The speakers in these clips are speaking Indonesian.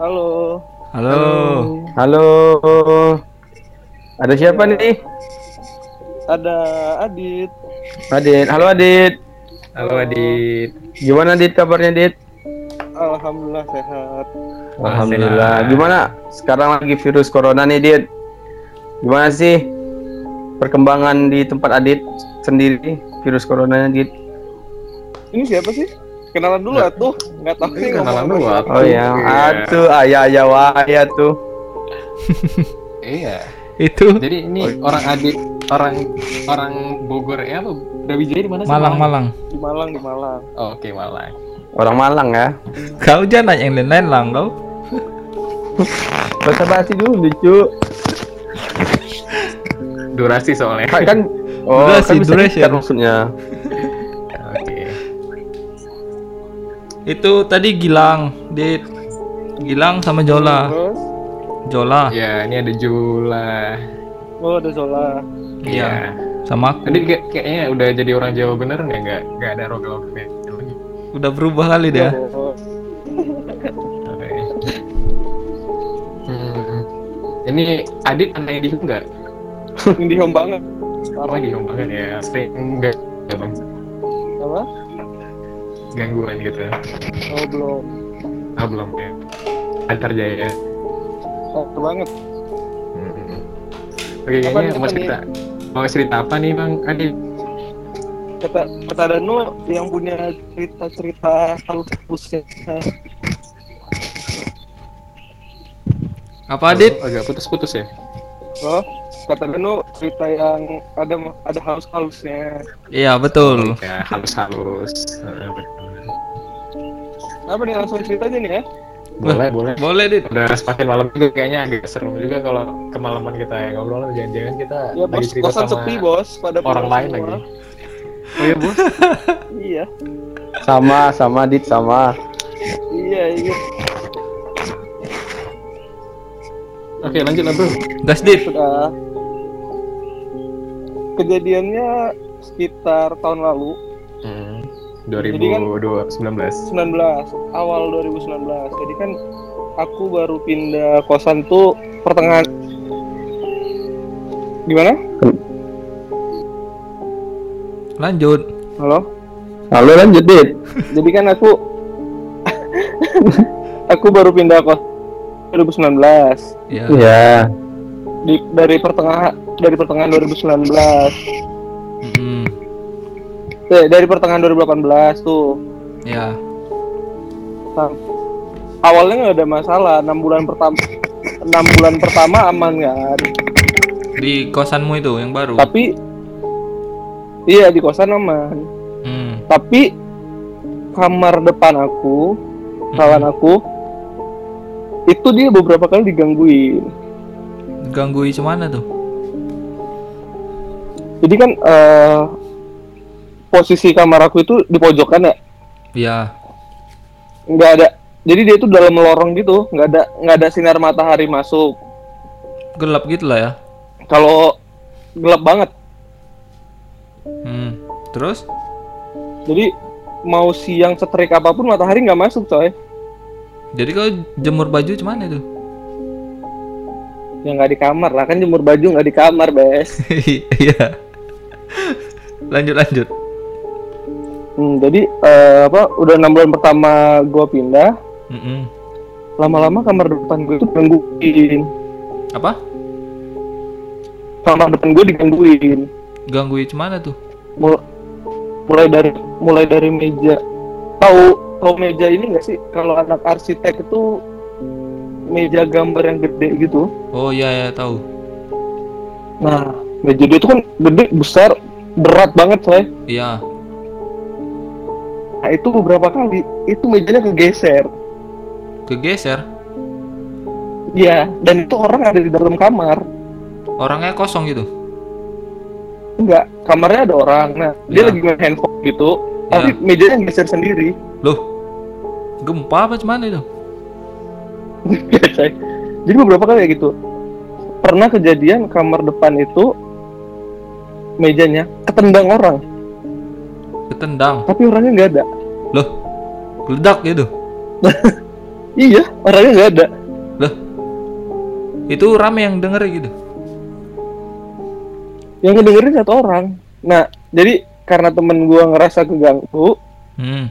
Halo. Halo. Halo. Ada siapa nih? Ada Adit. Adit. Halo Adit. Halo Adit. Gimana Adit kabarnya Adit? Alhamdulillah sehat. Alhamdulillah. Gimana? Sekarang lagi virus corona nih Adit. Gimana sih perkembangan di tempat Adit sendiri virus corona Adit? Ini siapa sih? Kenalan dulu atuh. Enggak tahu Ini sih kenalan dulu, atuh. Oh ya, atuh ayah ayah waya tuh. Iya. Itu Jadi ini orang Adit, orang orang Bogor ya apa? Brawijaya di mana sih? Malang Malang. Di Malang, di Malang. Oh, Oke, Malang. Orang Malang ya. Kau jangan nanya yang lain-lain lang kau. Bahasa basi dulu lucu. Durasi soalnya. Kan, kan oh, Durasi, kan bisa durasi ya. maksudnya. Itu tadi Gilang, Dit. Gilang sama Jola. Jola. Ya, ini ada Jula. oh ada Zola. Iya. Sama aku. Tadi kayak- kayaknya udah jadi orang Jawa bener nggak? Nggak nggak ada rogal-rogalnya lagi. Udah berubah kali dia. Oh, Oke. Hmm. Ini Adit anaknya di nggak? Ini home banget. Oh, di banget ya. Sering nggak ya, Bang? Apa? Gangguan gitu. Oh belum. Ah belum ya. Antar jaya. Oh banget. Hmm. Oke, kayaknya nih, mau cerita mau cerita apa nih Bang Adit? Kata kata Danu yang punya cerita-cerita halus-halusnya. Apa Dit? Oh, agak putus-putus ya? Oh, kata Danu cerita yang ada ada halus-halusnya. Iya betul. Ya, halus-halus. Eh, betul. Apa nih langsung cerita aja nih ya? Boleh, boleh. Boleh Dit. Udah semakin malam juga kayaknya agak seru juga kalau kemalaman kita ya ngobrol jangan-jangan kita Ya lagi bos, cerita kosan sama sepi bos, pada orang lain semua. lagi. Oh iya bos. Iya, Sama sama Adit sama. iya, iya. Oke lanjut lah bro. Gas Dit. Sudah. Kejadiannya sekitar tahun lalu, Hmm. Jadi kan- 2019. 19, awal 2019. Jadi kan aku baru pindah kosan tuh pertengahan Gimana? Lanjut. Halo? Halo lanjut Dit. Jadi kan aku aku baru pindah kos 2019 Ya. Ya. di dari pertengahan dari pertengahan 2019 Mm, eh, dari pertengahan 2018 tuh ya. Sam- awalnya nggak ada masalah enam bulan pertama enam bulan pertama aman kan Di kosanmu itu yang baru. tapi iya di kosan aman Hmm. tapi kamar depan aku kawan aku itu dia beberapa kali digangguin Ganggu mana tuh? Jadi kan eh, posisi kamar aku itu di pojokan ya Ya. nggak ada jadi dia itu dalam lorong gitu nggak ada nggak ada sinar matahari masuk Gelap gitu lah ya. kalau gelap banget Hmm. Terus? jadi mau siang seterik apa pun matahari nggak masuk coy Jadi kau jemur baju cuman itu? ya nggak di kamar lah kan jemur baju nggak di kamar bes Iya. Lanjut lanjut. Hmm, jadi eh, apa udah enam bulan pertama gua pindah Mm-mm. lama-lama kamar depan gue itu digangguin Apa? kamar depan gue digangguin Ganggu mana tuh? Mul- mulai dari mulai dari meja tahu tahu meja ini nggak sih kalau anak arsitek itu meja gambar yang gede gitu Oh iya ya tahu. nah meja dia itu kan gede besar berat banget coy Iya. nah itu beberapa kali itu mejanya kegeser Kegeser. Iya, dan itu orang ada di dalam kamar. Orangnya kosong gitu. Enggak, kamarnya ada orang. Nah, dia Iya. lagi main handphone gitu, Iya. tapi mejanya geser sendiri. Loh. Gempa apa cuman itu? Iya. Jadi beberapa kali kayak gitu. Pernah kejadian kamar depan itu mejanya ketendang orang, Ketendang. tapi orangnya nggak ada. Loh. Geledak gitu. Iya, orangnya nggak ada. Loh. Itu rame yang denger gitu. Yang ngedengerin satu orang. Nah, jadi karena temen gua ngerasa keganggu, Hmm.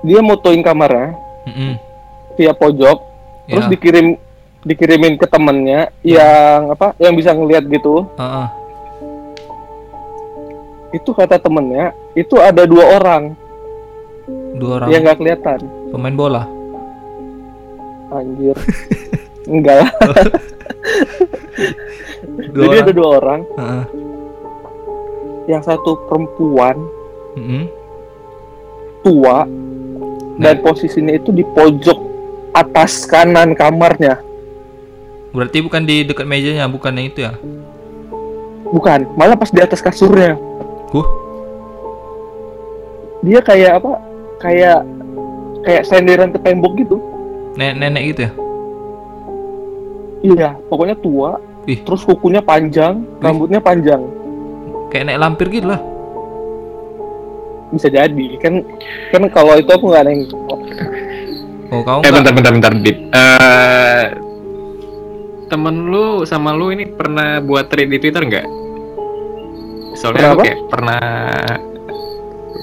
dia motoin kamarnya Mm-mm. via pojok, terus Ya. dikirim dikirimin ke temennya yang apa? Yang bisa ngelihat gitu. Heeh. Itu kata temennya, itu ada dua orang Dua orang yang nggak kelihatan. pemain bola. Anjir. Enggak lah. Dua Jadi orang. ada dua orang, Heeh. yang satu perempuan Mm-mm. tua dan posisinya itu di pojok atas kanan kamarnya. Berarti bukan di dekat mejanya, bukan yang itu ya? Bukan, malah pas di atas kasurnya. Huh. Dia kayak apa? Kayak kayak senderan ke tembok gitu. Nenek-nenek gitu ya? Iya, pokoknya tua, Ih. terus kukunya panjang, rambutnya panjang. Kayak naik lampir gitu lah. Bisa jadi kan kan kalau itu aku nggak nengok. Oh, kau Eh bentar bentar bentar Dit. Eh temen lu sama lu ini pernah buat thread di Twitter nggak? Soalnya Pernah aku kayak pernah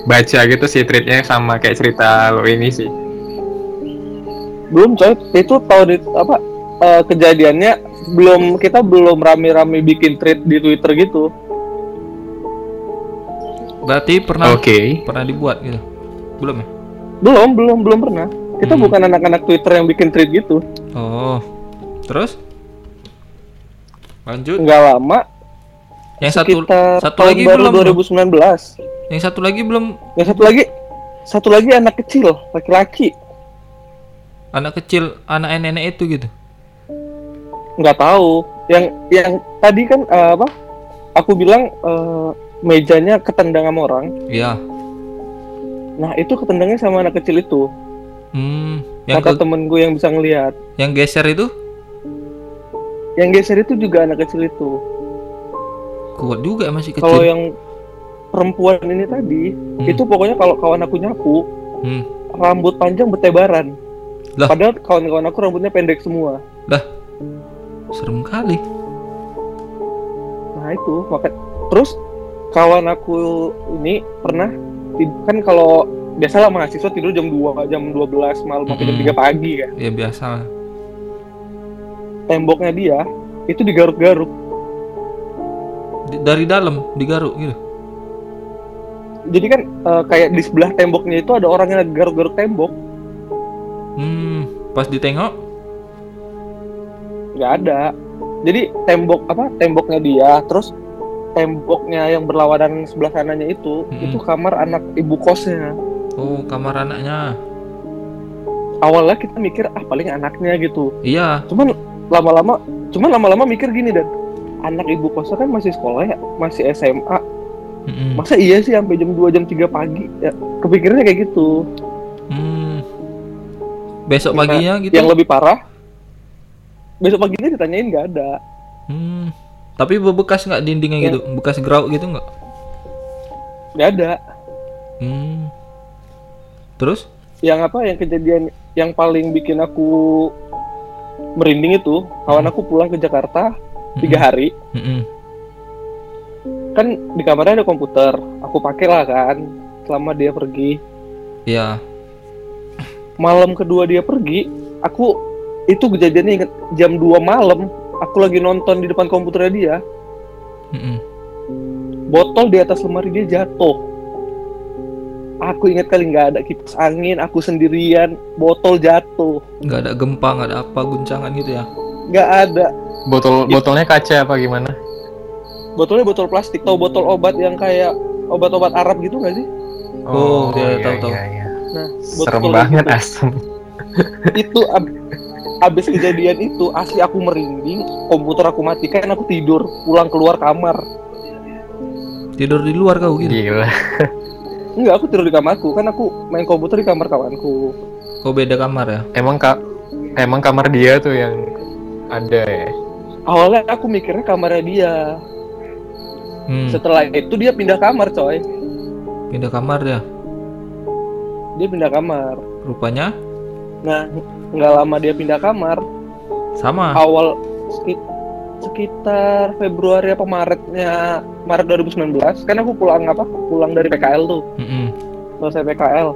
baca gitu sih threadnya sama kayak cerita lo ini sih. Belum coy, itu tahun itu apa? eh, kejadiannya belum kita belum rame-rame bikin thread di Twitter gitu. Berarti pernah Oke. pernah dibuat gitu. Belum ya? Belum, belum, belum pernah. Kita Hmm. bukan anak-anak Twitter yang bikin thread gitu. Oh. Terus? Lanjut. Nggak lama, Yang satu satu lagi baru belum. 2019. Yang satu lagi belum Yang satu lagi, satu lagi anak kecil, laki-laki. anak kecil, anak nenek itu gitu. Nggak tahu. Yang yang tadi kan eh, apa? Aku bilang eh, mejanya ketendang sama orang. Iya. Nah itu ketendangnya sama anak kecil itu. Hmm, yang Kata ke, temen gue yang bisa ngelihat. yang geser itu Yang geser itu juga anak kecil itu. Kuat juga masih Kalau kecil. yang perempuan ini tadi, Hmm. itu pokoknya kalau kawan aku nyapu, Hmm. rambut panjang bertebaran. Lah. Padahal kawan-kawan aku rambutnya pendek semua. Serem kali. Nah itu maka terus kawan aku ini pernah kan kalau biasalah mahasiswa tidur jam 2, jam 12 malam sampai jam Mm-mm. 3 pagi kan. Ya biasa lah. Temboknya dia itu digaruk-garuk. Di- dari dalam digaruk gitu. Jadi kan eh, kayak di sebelah temboknya itu ada orang yang lagi garuk-garuk tembok. Hmm, pas ditengok nggak ada. Jadi tembok apa? Temboknya dia, terus temboknya yang berlawanan sebelah kanannya itu, Mm-mm. itu kamar anak ibu kosnya. oh kamar anaknya. Awalnya kita mikir ah paling anaknya gitu. Iya. cuman lama-lama cuman lama-lama mikir gini dan anak ibu kosnya kan masih sekolah ya masih SMA Mm-mm. masa iya sih sampai jam 2 jam 3 pagi ya kepikirannya kayak gitu Hmm. Besok Nah, paginya gitu. yang lebih parah besok paginya ditanyain nggak ada Hmm. Tapi bebekas nggak dindingnya Ya. gitu? Bekas grauk gitu nggak? nggak ada Hmm. Terus? yang apa yang kejadian yang paling bikin aku merinding itu kawan aku pulang ke Jakarta tiga hari kan di kamarnya ada komputer aku pakai lah kan selama dia pergi Iya. malam kedua dia pergi, aku itu kejadiannya inget jam 2 malam, aku lagi nonton di depan komputernya dia, Mm-mm. botol di atas lemari dia jatuh. Aku ingat kali nggak ada kipas angin, aku sendirian, botol jatuh, Nggak ada gempa, nggak ada apa guncangan gitu ya? nggak ada. Botol botolnya kaca apa gimana? Botolnya botol plastik, tahu botol obat yang kayak obat-obat Arab gitu nggak sih? Oh, dia iya, tahu, tahu. iya, iya. Nah, Serem botol banget gitu. asem. itu ab- abis kejadian itu asli aku merinding, komputer aku matikan, aku tidur, pulang keluar kamar. Tidur di luar kau gitu? Gila. Enggak, aku tidur di kamarku. Kan aku main komputer di kamar kawanku. Kau beda kamar ya? Emang kak emang kamar dia tuh yang ada ya. Awalnya aku mikirnya kamarnya dia. Hmm. Setelah itu dia pindah kamar, coy. Pindah kamar ya. Dia pindah kamar. Rupanya Nah, nggak lama dia pindah kamar. Sama. Awal sekit- sekitar Februari apa Maretnya Maret 2019 kan aku pulang apa? Pulang dari PKL tuh. Mm-mm. Selesai PKL.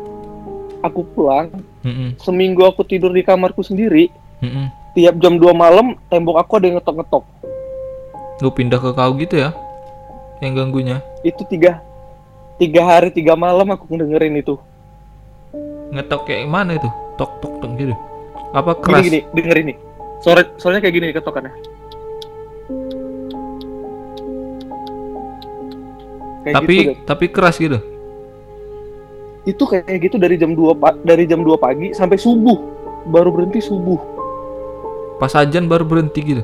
Aku pulang, Mm-mm. seminggu aku tidur di kamarku sendiri. Mm-mm. Tiap jam 2 malam tembok aku ada yang ngetok-ngetok. Lu pindah ke kau gitu ya? Yang ganggunya. Itu tiga tiga hari tiga malam aku ngedengerin itu. Ngetok kayak mana itu? Tok tok tok gitu. Apa Gini keras? gini, dengerin nih. Sore, soalnya kayak gini ketokannya. Kayak Tapi gitu, tapi keras gitu. itu kayak gitu dari jam 2 pa- dari jam 2 pagi sampai subuh. Baru berhenti subuh. Pas ajan baru berhenti gitu.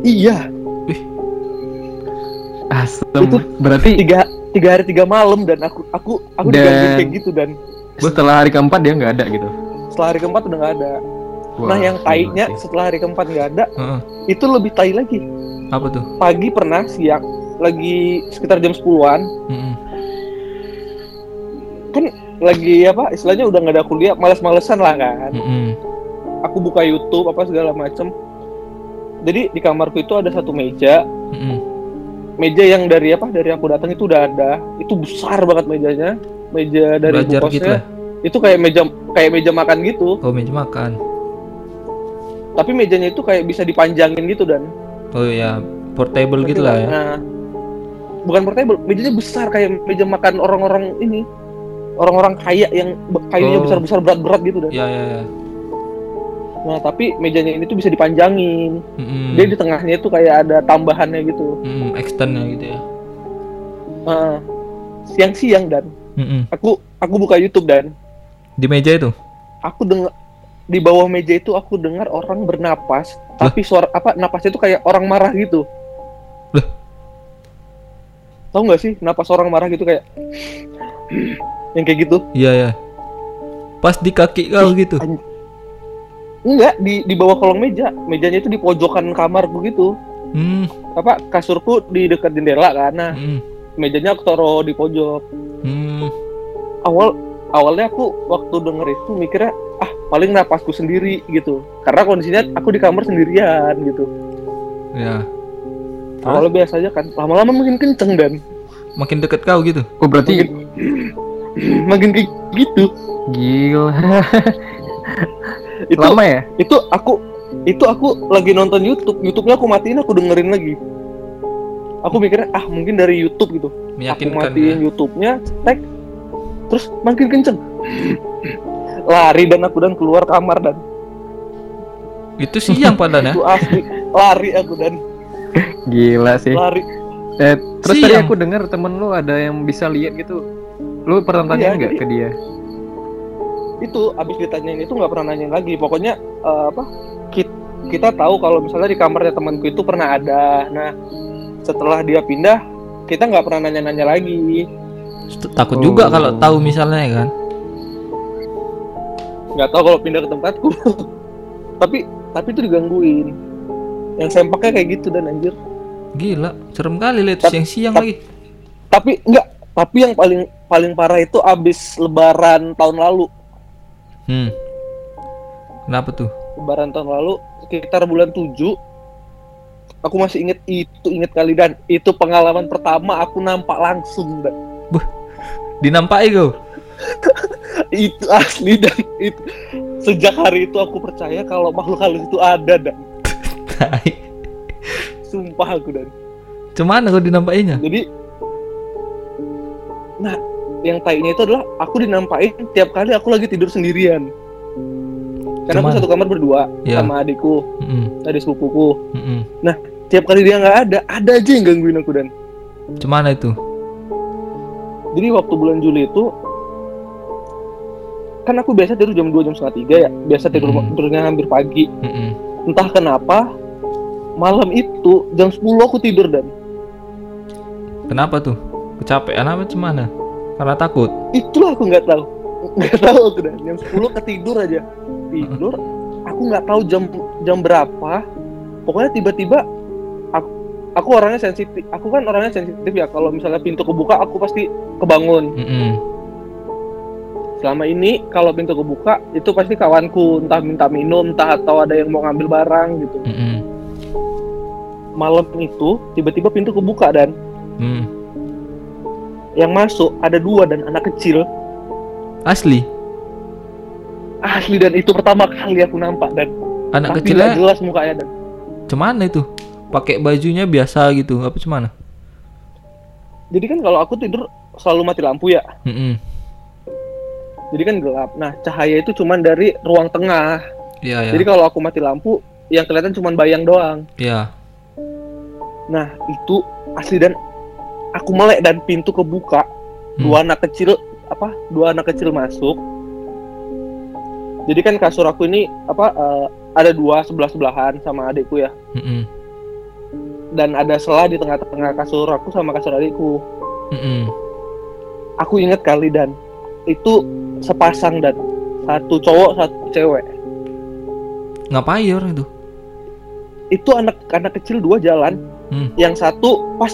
Iya, Asem. Itu Berarti tiga tiga hari tiga malam dan aku aku aku Dan- digangguin kayak gitu dan setelah hari keempat dia nggak ada gitu. setelah hari keempat udah nggak ada. Wah, nah yang tainya setelah hari keempat nggak ada, Heeh. itu lebih tai lagi. Apa tuh? Pagi pernah, siang lagi sekitar jam 10-an, Mm-mm. lagi apa istilahnya udah nggak ada kuliah, males-malesan lah kan. Mm-mm. Aku buka YouTube apa segala macem. Jadi di kamarku itu ada satu meja, Mm-mm. meja yang dari apa dari aku datang itu udah ada, itu besar banget mejanya, meja dari Belajar ibu gitu lah. Itu kayak meja kayak meja makan gitu, Oh meja makan. tapi mejanya itu kayak bisa dipanjangin gitu dan Oh ya portable gitu lah ya. Nah, bukan portable, mejanya besar kayak meja makan orang-orang ini, orang-orang kaya yang kayunya Oh. besar-besar berat-berat gitu dan. Ya ya ya. Nah, tapi mejanya ini tuh bisa dipanjangin. Mm-mm. Dia di tengahnya itu kayak ada tambahannya gitu. Mm-mm, extendnya gitu ya. Heeh. siang-siang dan Mm-mm. aku aku buka YouTube dan Di meja itu. aku dengar di bawah meja itu aku dengar orang bernapas, tapi suara apa napasnya itu kayak orang marah gitu. Lah? Tahu nggak sih napas orang marah gitu kayak yang kayak gitu? Iya ya. Pas di kaki kau gitu. Enggak, di di bawah kolong meja. Mejanya itu di pojokan kamar begitu. Hmm. Apa kasurku di dekat jendela kan. Nah, mm, mejanya aku taruh di pojok. mm. Awal awalnya aku waktu denger itu mikirnya ah paling napasku sendiri gitu. Karena kondisinya aku di kamar sendirian gitu. Ya. Terus? Awalnya biasa aja kan. Lama-lama makin kenceng dan Makin deket kau gitu. Oh berarti makin kayak gitu. gila. Itu Lama ya? itu aku itu aku lagi nonton YouTube. YouTube-nya aku matiin aku dengerin lagi. Aku mikirnya ah mungkin dari YouTube gitu. aku matiin ya. YouTube-nya, tek, terus makin kenceng. Lari dan aku dan keluar kamar dan Itu siang padahal ya. itu asli lari aku dan Gila sih. lari. Eh, terus tadi Siang. aku dengar temen lu ada yang bisa lihat gitu. Lu pernah Iya, tanya nggak jadi- ke dia? Itu abis ditanyain itu nggak pernah nanya lagi. Pokoknya eh, apa? Kita, kita tahu kalau misalnya di kamarnya temanku itu pernah ada. Nah setelah dia pindah kita nggak pernah nanya-nanya lagi. Takut juga Oh. kalau tahu misalnya ya kan. Nggak tahu kalau pindah ke tempatku. tapi tapi itu digangguin. Yang sempaknya kayak gitu dan anjir. Gila, serem kali lihat siang-siang lagi. tapi enggak tapi yang paling paling parah itu abis lebaran tahun lalu Hmm. Kenapa tuh? lebaran tahun lalu sekitar bulan 7 aku masih inget itu inget kali dan itu pengalaman pertama aku nampak langsung dan Dinampai kau. itu asli dan itu sejak hari itu aku percaya kalau makhluk halus itu ada dan sumpah aku dan Cuman kau dinampainya? jadi nah yang tainya itu adalah aku dinampain tiap kali aku lagi tidur sendirian karena aku Cuman? satu kamar berdua Ya. sama adikku Mm-mm, adik sepupuku mm-mm. tiap kali dia nggak ada ada aja yang gangguin aku dan Cuman itu? jadi waktu bulan Juli itu kan aku biasa tidur jam 2 jam setengah tiga ya biasa tidur Hmm. tidurnya hampir pagi Mm-mm. entah kenapa malam itu jam 10 aku tidur dan Kenapa tuh? Kecapean apa cuman? Karena takut. itulah aku nggak tahu. Nggak tahu aku dan jam 10 ketidur aja. Tidur aku nggak tahu jam jam berapa. Pokoknya tiba-tiba aku aku orangnya sensitif. Aku kan orangnya sensitif ya. Kalau misalnya pintu kebuka aku pasti kebangun. Mm-mm. selama ini kalau pintu kebuka itu pasti kawanku. Entah minta minum entah atau ada yang mau ngambil barang gitu. Mm-mm. malam itu tiba-tiba pintu kebuka dan. Hmm. Yang masuk ada dua dan anak kecil Asli. asli dan itu pertama kali aku nampak dan Anak tapi nggak kecilnya jelas mukanya dan cuman itu? Pakai bajunya biasa gitu, apa cuman? jadi kan kalau aku tidur selalu mati lampu ya Mm-mm. jadi kan gelap nah cahaya itu cuman dari ruang tengah Iya, ya. jadi kalau aku mati lampu yang kelihatan cuman bayang doang Iya. nah itu asli dan aku melek dan pintu kebuka Hmm. dua anak kecil apa dua anak kecil masuk jadi kan kasur aku ini apa eh, ada dua sebelah sebelahan sama adikku ya Mm-mm. dan ada selah di tengah-tengah kasur aku sama kasur adikku Mm-mm. aku ingat kali dan itu sepasang dan satu cowok satu cewek Ngapain orang itu? itu anak anak kecil dua jalan Hmm. yang satu pas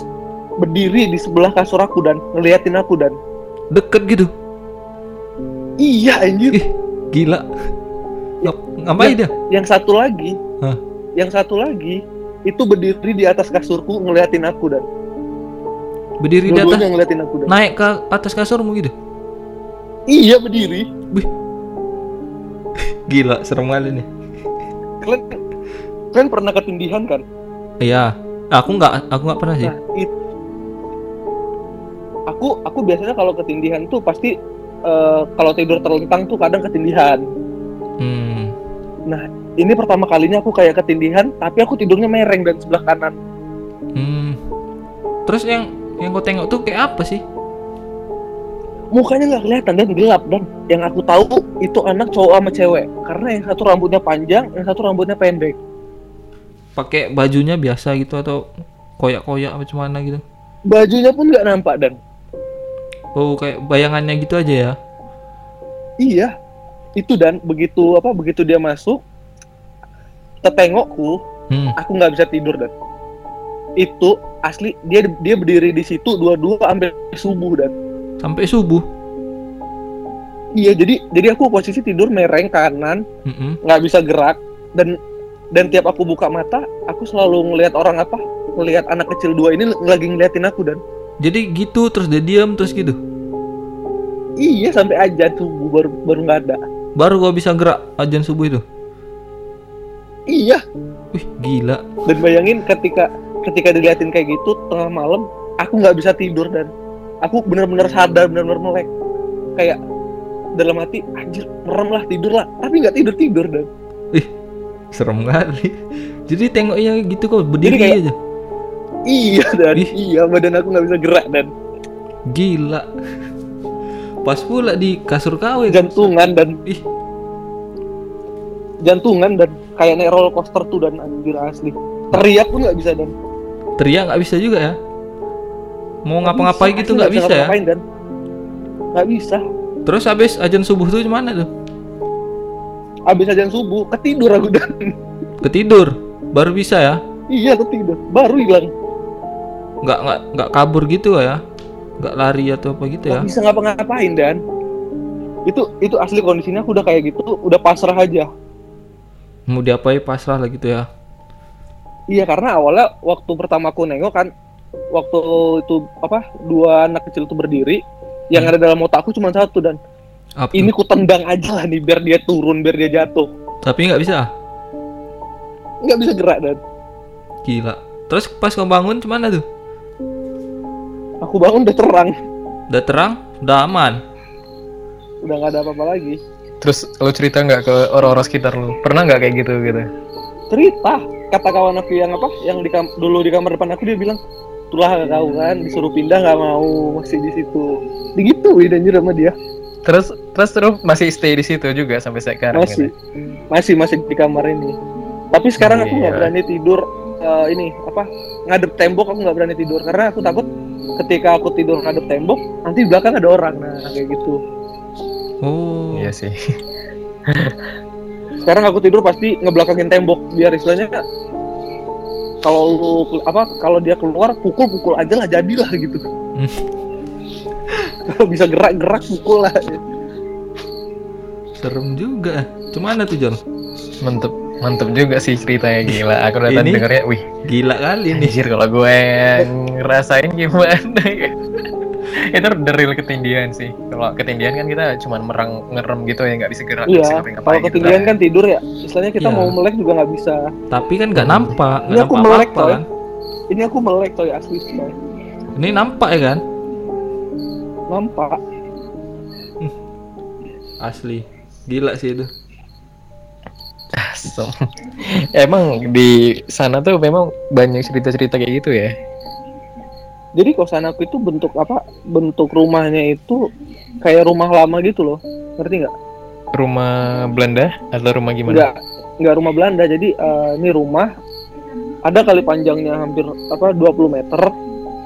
berdiri di sebelah kasur aku dan ngeliatin aku dan Deket gitu. iya anjir Ih, gila. Ngap- ngapain dia? yang satu lagi Hah? yang satu lagi itu berdiri di atas kasurku ngeliatin aku dan Berdiri di atas, ngeliatin aku dan naik ke atas kasurmu gitu. iya berdiri Gila, serem kali nih. kalian kalian pernah ketindihan kan Iya. Aku nggak, aku nggak pernah sih. nah itu aku aku biasanya kalau ketindihan tuh pasti eh, kalau tidur terlentang tuh kadang ketindihan Hmm. ini pertama kalinya aku kayak ketindihan tapi aku tidurnya mereng dan sebelah kanan Hmm. Terus yang yang kau tengok tuh kayak apa sih? mukanya nggak kelihatan dan gelap dan yang aku tahu itu anak cowok sama cewek karena yang satu rambutnya panjang yang satu rambutnya pendek Pakai bajunya biasa gitu atau koyak-koyak apa gimana gitu? bajunya pun nggak nampak dan Oh, kayak bayangannya gitu aja ya. iya itu dan begitu apa begitu dia masuk tetengokku Hmm. aku nggak bisa tidur dan itu asli dia dia berdiri di situ dua-dua sampai subuh dan Sampai subuh. iya jadi jadi aku posisi tidur mereng kanan nggak bisa gerak dan dan tiap aku buka mata aku selalu ngelihat orang apa ngelihat anak kecil dua ini lagi ngeliatin aku dan Jadi gitu terus dia diam terus gitu. iya sampai aja subuh baru baru nggak ada Baru gua bisa gerak ajan subuh itu. iya Wih, gila. dan bayangin ketika ketika diliatin kayak gitu tengah malam aku nggak bisa tidur dan aku benar-benar sadar benar-benar melek kayak dalam hati anjir merem lah tidur lah tapi nggak tidur tidur dan Serem kali. Jadi tengoknya gitu kok berdiri Jadi kayak- aja. Iya dan Ih. iya badan aku nggak bisa gerak dan Gila. Pas pula di kasur kau ya. jantungan dan Ih, jantungan dan kayak naik roller coaster tuh dan anjir asli teriak pun nggak bisa dan teriak nggak bisa juga ya. Mau ngapa-ngapain Bisa, gitu nggak bisa ya. ngapa-ngapain, dan nggak bisa Terus habis ajan subuh tuh gimana tuh? abis ajan subuh ketidur aku dan Ketidur. Baru bisa ya. iya ketidur baru hilang Nggak nggak nggak kabur gitu ya. Nggak lari atau apa gitu ya. nggak bisa ngapa-ngapain dan itu itu asli kondisinya aku udah kayak gitu udah pasrah aja Mau diapain pasrah lah gitu ya. iya karena awalnya waktu pertama aku nengok kan waktu itu apa dua anak kecil itu berdiri yang Hmm. ada dalam otakku cuma satu dan Apa ini ku tendang aja lah nih biar dia turun biar dia jatuh Tapi nggak bisa. nggak bisa gerak dan Gila. Terus pas kau bangun gimana tuh? Aku bangun udah terang Udah terang, udah aman. udah nggak ada apa-apa lagi Terus lu cerita nggak ke orang-orang sekitar lu? Pernah nggak kayak gitu gitu? cerita kata kawan aku yang apa yang di kam- dulu di kamar depan aku dia bilang itulah kau kan disuruh pindah nggak mau masih di situ digituin anjir sama dia Terus terus terus masih stay di situ juga sampai sekarang. masih gitu? masih masih di kamar ini tapi sekarang aku nggak Iya. berani tidur eh, ini apa ngadep tembok aku nggak berani tidur karena aku takut ketika aku tidur ngadep tembok nanti di belakang ada orang. Nah kayak gitu. Oh. Iya sih. sekarang aku tidur pasti ngebelakangin tembok biar istilahnya kalau lu apa kalau dia keluar pukul pukul aja lah jadilah gitu. Kalau bisa gerak gerak pukul lah. Serem juga. Cuman tuh Jon Mantep, mantep juga sih ceritanya gila. Aku udah tadi Ini- dengernya, wih, gila kali nih anjir kalau gue ngerasain gimana ya. Itu the real ketindihan sih. Kalau ketindihan kan kita cuma merang ngerem gitu ya nggak bisa gerak, Iya, kalau gitu. ketinggian kan tidur ya. Istilahnya kita Iya. mau melek juga nggak bisa. tapi kan nggak nampak Ini aku nampak melek, apa coy. kan Ini aku melek coy asli coy. ini nampak ya kan Nampak. asli gila sih itu Asem. Emang di sana tuh memang banyak cerita-cerita kayak gitu ya. Jadi kosan aku itu bentuk apa? Bentuk rumahnya itu kayak rumah lama gitu loh. Ngerti nggak? Rumah Belanda atau rumah gimana? Nggak, nggak rumah Belanda. Jadi eh, ini rumah ada kali panjangnya hampir apa 20 meter,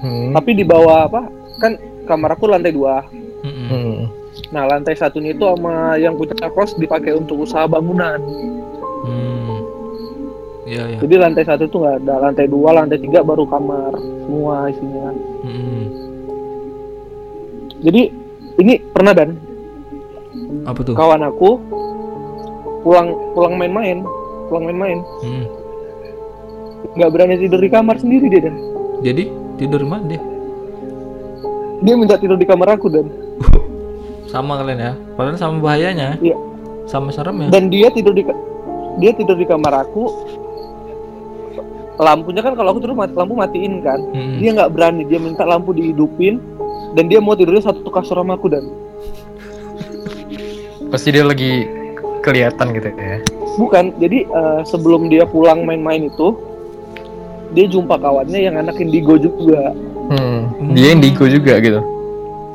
Hmm. tapi di bawah apa? Kan kamar aku lantai dua. Hmm. Nah lantai satunya itu sama yang punya kos dipakai untuk usaha bangunan. Hmm. Iya ya. Jadi lantai satu itu nggak ada, lantai dua, lantai tiga baru kamar semua isinya. Mm-mm. Jadi ini pernah dan Apa tuh? kawan aku pulang pulang main-main, pulang main-main, Mm. nggak berani tidur di kamar sendiri dia dan Jadi tidur mana dia? dia minta tidur di kamar aku dan Sama kalian ya. Padahal sama bahayanya. Iya. Sama seremnya. dan dia tidur di dia tidur di kamar aku lampunya kan kalau aku tidur mati, lampu matiin kan Mm-mm. dia nggak berani dia minta lampu dihidupin dan dia mau tidurnya satu kasur sama aku dan Pasti dia lagi kelihatan gitu ya. bukan jadi eh, sebelum dia pulang main-main itu dia jumpa kawannya yang anak indigo juga Hmm. Dia indigo juga gitu.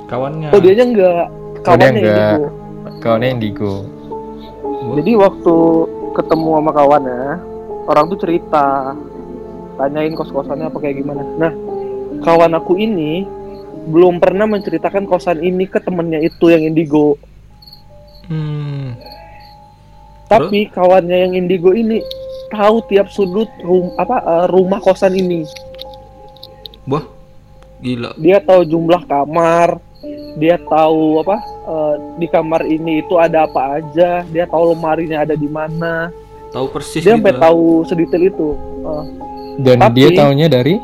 Kawannya. oh dianya enggak kawannya enggak. indigo Kawannya indigo. Jadi waktu ketemu sama kawannya, orang tuh cerita, tanyain kos-kosannya apa kayak gimana. Nah, kawan aku ini belum pernah menceritakan kosan ini ke temennya itu yang indigo. Hmm. Tapi kawannya yang indigo ini tahu tiap sudut rum apa eh, rumah kosan ini. Wah. Gila. Dia tahu jumlah kamar, dia tahu apa eh, di kamar ini itu ada apa aja, dia tahu lemarinya ada di mana. Tahu persis Dia gitu. sampai tahu sedetail itu. Eh, Dan Tapi- dia taunya dari?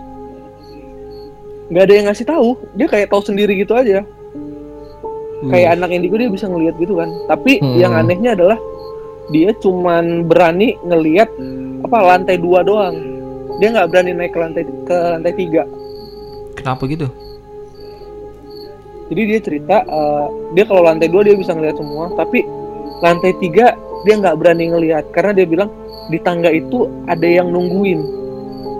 Nggak ada yang ngasih tahu. Dia kayak tahu sendiri gitu aja. Wih. kayak anak indigo dia bisa ngelihat gitu kan. Tapi Hmm. yang anehnya adalah dia cuman berani ngelihat apa lantai dua doang. Dia nggak berani naik ke lantai ke lantai tiga. Kenapa gitu? jadi dia cerita eh, dia kalau lantai dua dia bisa ngelihat semua. Tapi lantai tiga dia nggak berani ngelihat karena dia bilang di tangga itu ada yang nungguin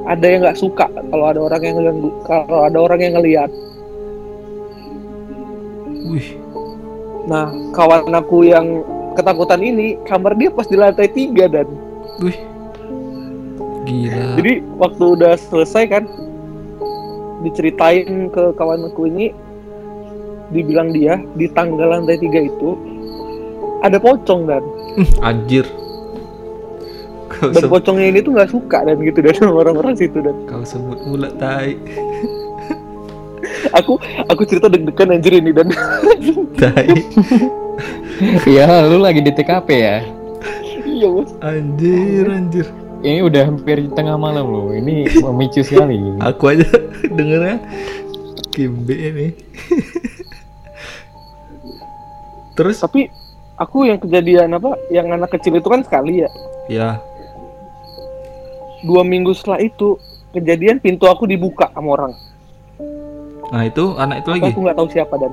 ada yang nggak suka kalau ada orang yang ngeliat kalau ada orang yang ngelihat Wih. Nah, kawan aku yang ketakutan ini, kamar dia pas di lantai tiga dan Wih. Gila. jadi waktu udah selesai kan, diceritain ke kawan aku ini, dibilang dia di tangga lantai tiga itu ada pocong dan Anjir. Dan pocongnya ini tuh nggak suka dan gitu dan orang-orang situ dan kau sebut mula tai. aku aku cerita deg-degan anjir ini dan Tai. Ya, lu lagi di TKP ya. iya bos Anjir, anjir. Ini udah hampir tengah malam loh. Ini memicu sekali. Aku aja dengernya Kimbe ini. Terus tapi aku yang kejadian apa yang anak kecil itu kan sekali ya ya, dua minggu setelah itu kejadian pintu aku dibuka sama orang nah itu anak itu Tapi lagi. aku nggak tahu siapa dan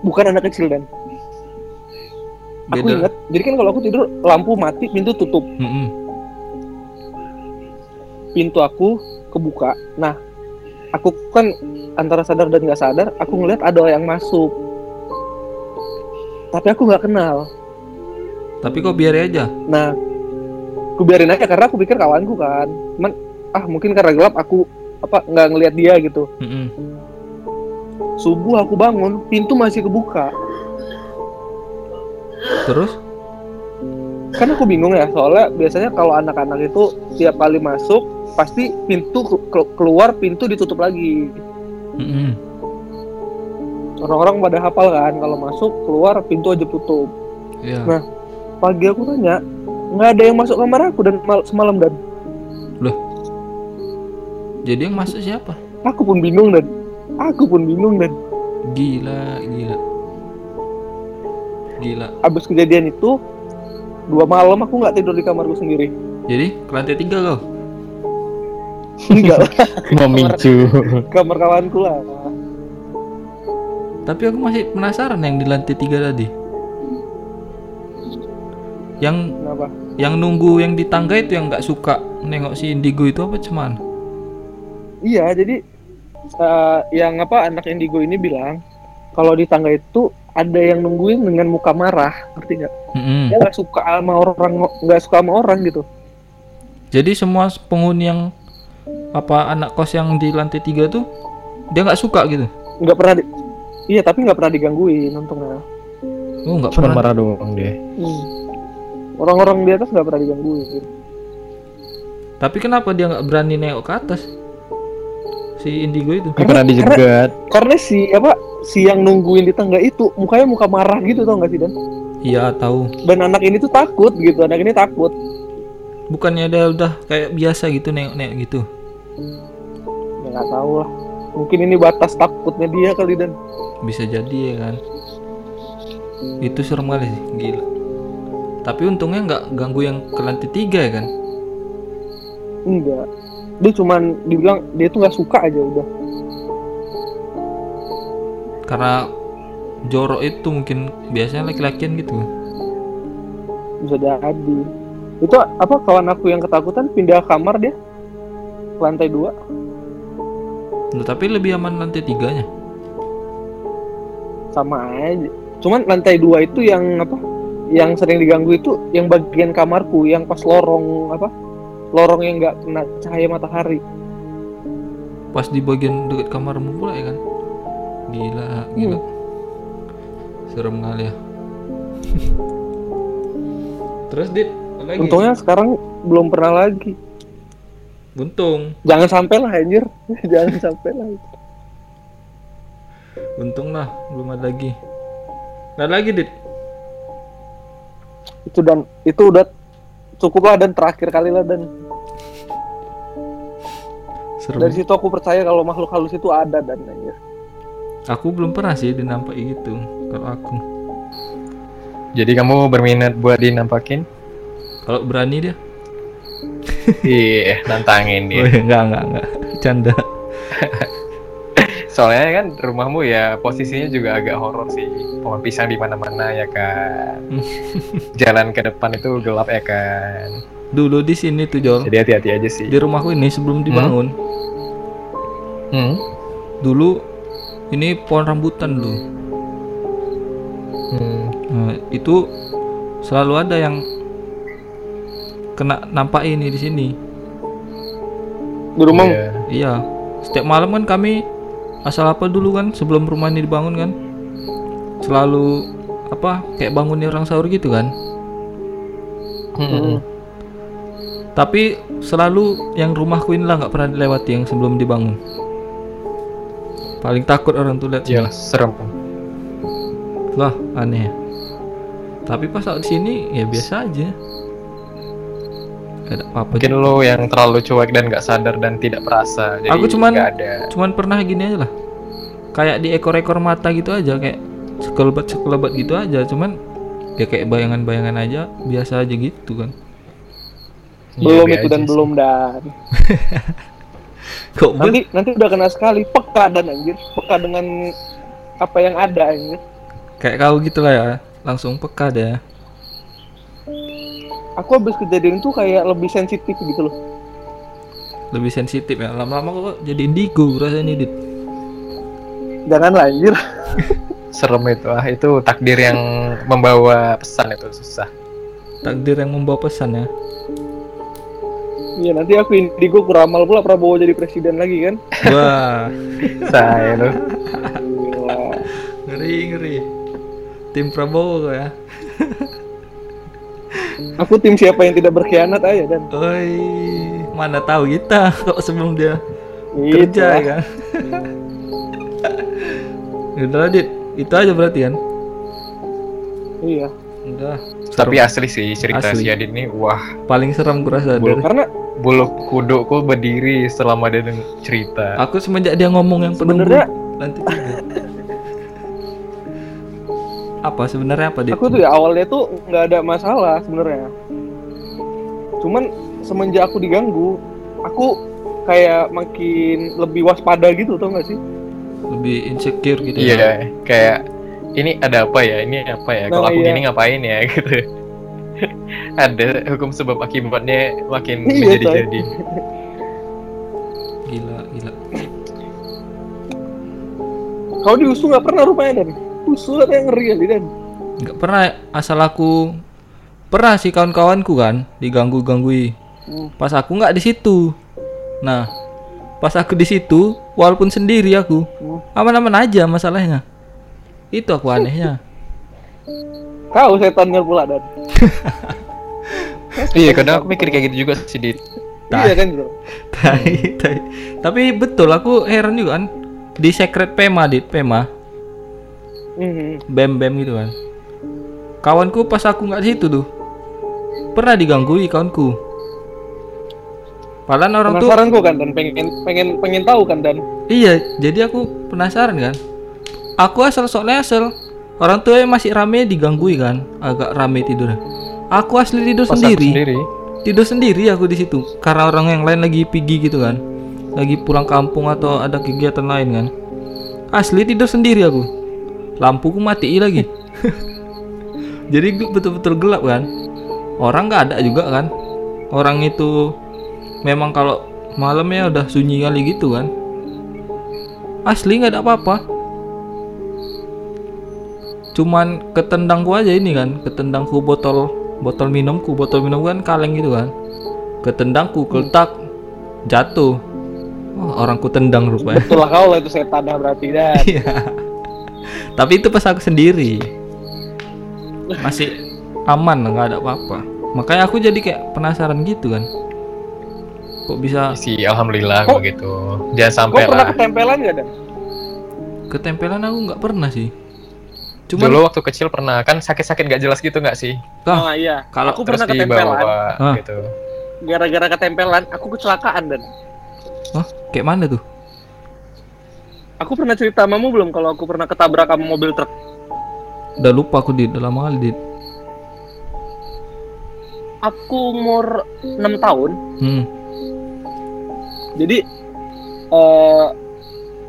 bukan anak kecil dan aku Beda. ingat jadi kan kalau aku tidur lampu mati pintu tutup Mm-mm. pintu aku kebuka nah aku kan antara sadar dan nggak sadar aku ngeliat ada yang masuk tapi aku nggak kenal Tapi kok biar aja. nah aku biarin aja karena aku pikir kawanku kan cuman ah mungkin karena gelap aku apa nggak ngelihat dia gitu Mm-mm. subuh aku bangun pintu masih kebuka Terus? kan aku bingung ya soalnya biasanya kalau anak-anak itu tiap kali masuk pasti pintu ke- ke- keluar pintu ditutup lagi Mm-mm. orang-orang pada hafal kan kalau masuk keluar pintu aja tutup Iya. Nah. Pagi aku tanya, nggak ada yang masuk kamar aku dan mal- semalam dan Jadi yang masuk siapa? aku pun bingung dan aku pun bingung dan Gila, gila. Gila. abis kejadian itu dua malam aku nggak tidur di kamarku sendiri. Jadi ke lantai tiga kau. Enggak lah, Memicu. kamar kawanku lah. Tapi aku masih penasaran yang di lantai tiga tadi. Yang Kenapa? yang nunggu yang di tangga itu yang nggak suka nengok si Indigo itu apa cuman? Iya, jadi eh, yang apa anak indigo ini bilang kalau di tangga itu ada yang nungguin dengan muka marah, ngerti nggak? Mm-mm. Dia nggak suka sama orang, nggak suka sama orang gitu. Jadi semua penghuni yang apa anak kos yang di lantai tiga tuh dia nggak suka gitu. Nggak pernah, di- iya tapi nggak pernah digangguin untungnya. Oh nggak Cuma pernah. marah doang dia. Hmm. Orang-orang di atas nggak pernah digangguin. Tapi kenapa dia nggak berani nengok ke atas? Si Indigo itu. Dia pernah dijegat. Karena si apa si yang nungguin di tangga itu mukanya muka marah gitu tau nggak sih dan? Iya tahu. Dan anak ini tuh takut gitu, anak ini takut. Bukannya dia udah kayak biasa gitu nengok-nengok gitu. Ya nggak tahu lah. Mungkin ini batas takutnya dia kali dan. Bisa jadi ya kan. Itu serem kali sih, gila. Tapi untungnya nggak ganggu yang ke lantai tiga ya kan. Enggak. Dia cuman dibilang dia tuh nggak suka aja udah. Karena jorok itu mungkin biasanya laki-lakian gitu. Bisa jadi. Itu apa kawan aku yang ketakutan pindah kamar dia ke lantai dua. Nah, tapi lebih aman lantai tiganya. sama aja. Cuman lantai dua itu yang apa? Yang sering diganggu itu yang bagian kamarku yang pas lorong apa? Lorong yang nggak kena cahaya matahari. Pas di bagian dekat kamarmu pula ya kan. Gila, gila. Serem kali ya. Terus dit, lagi? Untungnya sekarang belum pernah lagi. Untung, Jangan sampai lah anjir. Jangan sampai lah. untung lah belum ada lagi. Nggak ada lagi dit. Itu dan itu udah cukup lah dan terakhir kali lah dan Serem. dari situ aku percaya kalau makhluk halus itu ada dan anjir. Aku belum pernah sih dinampaki gitu. Kalau aku, Jadi kamu berminat buat dinampakin? kalau berani dia. Iya, nantangin Oh, dia. iya, enggak, enggak, enggak. Canda. Soalnya kan rumahmu ya posisinya juga agak horor sih. Pohon pisang di mana-mana ya kan. Jalan ke depan itu gelap ya kan. Dulu di sini tuh Jol. Jadi hati-hati aja sih. Di rumahku ini sebelum dibangun, Hmm. dulu ini pohon rambutan dulu. Hmm. Nah, itu selalu ada yang kena nampak ini di sini. Di rumah Iya. Iya. Setiap malam kan kami asal apa dulu kan sebelum rumah ini dibangun kan selalu apa kayak bangunnya orang sahur gitu kan. Hmm. Tapi selalu yang rumahku inilah nggak pernah dilewati yang sebelum dibangun. Paling takut orang tuh lihat. Iyalah, serem. Lah, aneh. ya. Tapi pas saat di sini ya biasa aja. Gak ada apa-apa. Mungkin lo yang terlalu cuek dan nggak sadar dan tidak perasa. Jadi Aku cuman- ada. Cuman pernah gini aja lah. Kayak di ekor-ekor mata gitu aja kayak sekelebat-sekelebat gitu aja. Cuman ya kayak bayangan-bayangan aja biasa aja gitu kan. belum Iya, itu dan aja belum dan. Kok Nanti nanti udah kena sekali peka dan anjir, peka dengan apa yang ada anjir. kayak kau gitu lah ya. Langsung peka deh. Aku habis kejadian itu kayak lebih sensitif gitu loh. Lebih sensitif ya. Lama-lama kok jadi indigo rasanya dit. Janganlah anjir. Serem itu ah itu takdir yang membawa pesan itu susah. Takdir yang membawa pesan ya. Iya nanti aku indigo kuramal pula Prabowo jadi presiden lagi kan. Wah, Saya lo. Gila. ngeri ngeri. Tim Prabowo ya. Aku tim siapa yang tidak berkhianat aja dan. Oi, mana tahu kita kok sebelum dia Gitu kerja lah. ya kan. Udah lah, Dit. Itu aja berarti kan. Iya. Udah. Tapi serem. asli sih cerita Asli. si Adit ini wah paling serem kurasa Bulu. dari. karena bulu kudukku berdiri selama dia cerita. Aku semenjak dia ngomong yang penuh Sebenarnya- nanti. Apa sebenarnya apa dia? aku tuh ya awalnya tuh nggak ada masalah sebenarnya cuman semenjak aku diganggu aku kayak makin lebih waspada gitu tau gak sih lebih insecure gitu Iya, ya. kayak ini ada apa ya? Ini apa ya? Kalau Nah, aku iya. gini ngapain ya gitu. ada hukum sebab akibatnya makin Iya, menjadi-jadi. Gila, gila. kau di USU nggak pernah rupanya dan USU ada yang ngeri kali dan Nggak pernah asal aku pernah sih kawan-kawanku kan diganggu-ganggui. Hmm. Pas aku nggak di situ. Nah, pas aku di situ, walaupun sendiri aku, Hmm. aman-aman aja masalahnya. Itu aku anehnya. kau setannya pula dan Iya, kadang aku mikir kayak gitu juga sih, Dit. iya kan gitu Tai, tai. Tapi betul aku heran juga kan di secret Pema dit Pema Bem bem gitu kan. Kawanku pas aku nggak di situ tuh pernah diganggui kawanku. Padahal orang tuh penasaran kan dan pengen pengen pengen tahu kan dan Iya, jadi aku penasaran kan. Aku asal soalnya asal orang tua masih rame diganggui kan, agak rame tidur. Aku asli tidur Pas aku sendiri. sendiri. Tidur sendiri aku di situ. Karena orang yang lain lagi pergi gitu kan. Lagi pulang kampung atau ada kegiatan lain kan. Asli tidur sendiri aku. Lampuku mati lagi. jadi betul-betul gelap kan. Orang nggak ada juga kan. Orang itu memang kalau malamnya udah sunyi kali gitu kan asli nggak ada apa-apa cuman ketendangku aja ini kan ketendangku botol botol minumku botol minum kan kaleng gitu kan ketendangku keletak jatuh Wah, orang ku tendang rupanya betul lah kau lah itu setan dah berarti dan Iya. Tapi itu pas aku sendiri masih aman nggak ada apa-apa makanya aku jadi kayak penasaran gitu kan kok bisa Si alhamdulillah Kok- begitu. Jangan sampai pernah lah. ketempelan gak dan ketempelan aku nggak pernah sih cuman Dulu waktu kecil pernah kan sakit-sakit gak jelas gitu nggak sih? Ah, ah iya kalau aku Terus pernah ketempelan dibawa Ah. gitu. gara-gara ketempelan aku kecelakaan dan Hah? kayak mana tuh aku pernah cerita mamamu belum kalau aku pernah ketabrak sama mobil truk? Udah lupa aku di udah lama kali di aku umur 6 tahun. Hmm. jadi eh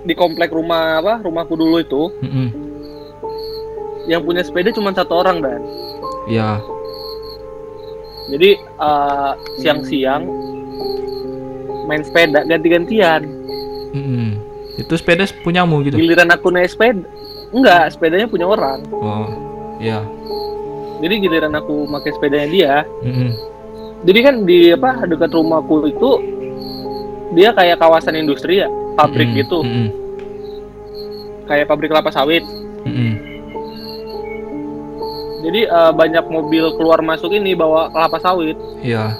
di komplek rumah apa rumahku dulu itu mm-mm. yang punya sepeda cuma satu orang dan. Ya. Jadi eh, siang-siang main sepeda ganti-gantian. Mm-mm. Itu sepeda punyamu gitu? Giliran aku naik sepeda? Enggak sepedanya punya orang. Oh ya jadi giliran aku pakai sepedanya dia. Mm-mm. jadi kan di apa dekat rumahku itu dia kayak kawasan industri ya pabrik Mm-mm. gitu. Mm-mm. kayak pabrik kelapa sawit. Mm-mm. jadi eh, banyak mobil keluar masuk ini bawa kelapa sawit. Ya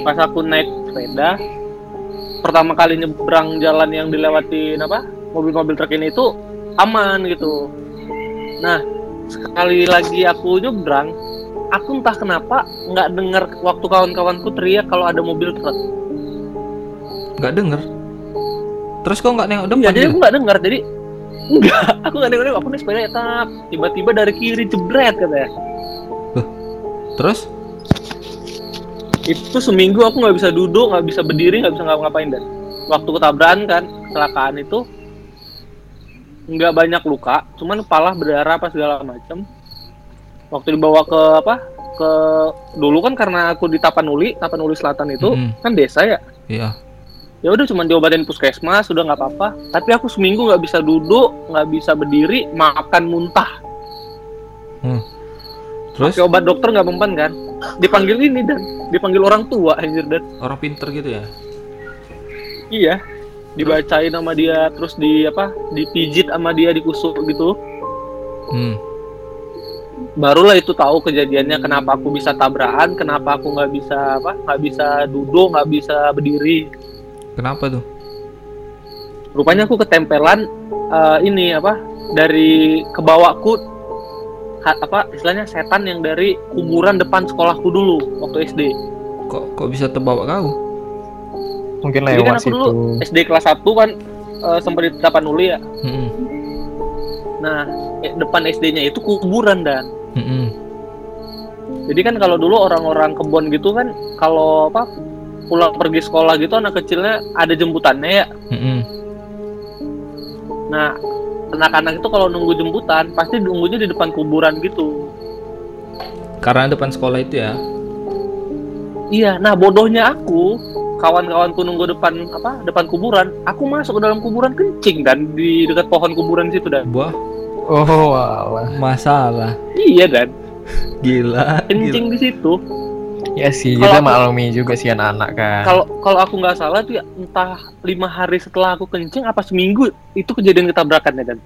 pas aku naik sepeda pertama kali nyebrang jalan yang dilewatin apa mobil-mobil truk ini itu aman gitu. Nah sekali lagi aku nyebrang aku entah kenapa nggak dengar waktu kawan-kawanku teriak kalau ada mobil truk. Nggak denger? Terus kok nggak nengok depan Iya, jadi gitu? aku nggak dengar jadi enggak aku nggak dengar aku naik sepeda tiba-tiba dari kiri jebret katanya. Terus itu seminggu aku nggak bisa duduk nggak bisa berdiri nggak bisa ngapa-ngapain dan. Waktu ketabrakan kan kecelakaan itu nggak banyak luka cuman kepala berdarah apa segala macam waktu dibawa ke apa ke dulu kan karena aku di Tapanuli Tapanuli Selatan itu Mm-mm. kan desa ya? Iya. Ya udah cuman diobatin puskesmas udah nggak apa-apa. Tapi aku seminggu nggak bisa duduk nggak bisa berdiri makan muntah terus? Pakai obat dokter nggak mempan kan? Dipanggil ini dan. Dipanggil orang tua anjir dan. Orang pinter gitu ya? Iya. Dibacain sama dia terus di apa dipijit sama dia dikusuk gitu. Hmm. barulah itu tahu kejadiannya kenapa aku bisa tabrakan kenapa aku nggak bisa apa nggak bisa duduk nggak bisa berdiri. Kenapa tuh? Rupanya aku ketempelan eh, ini apa dari kebawaku apa istilahnya setan yang dari kuburan depan sekolahku dulu waktu SD. Kok kok bisa terbawa kau? Mungkin Jadi kan lewat dulu situ. SD kelas 1 kan eh, sempat di Tapanuli ya. Mm-mm. Nah, eh, depan SD-nya itu kuburan dan. Mm-mm. Jadi kan kalau dulu orang-orang kebon gitu kan kalau apa pulang pergi sekolah gitu anak kecilnya ada jemputannya ya. Mm-mm. Nah, anak-anak itu kalau nunggu jemputan pasti nunggunya di depan kuburan gitu. Karena depan sekolah itu ya. Iya, nah bodohnya aku, kawan-kawanku nunggu depan apa? Depan kuburan, aku masuk ke dalam kuburan kencing dan di dekat pohon kuburan situ dan. Wah, Oh, alah. masalah. Iya dan, Gila. gila. kencing di situ. Ya sih, kita aku- maklumi juga sih anak-anak kan. Kalau kalau aku nggak salah tuh ya entah lima hari setelah aku kencing apa seminggu itu kejadian ketabrakan ya dan.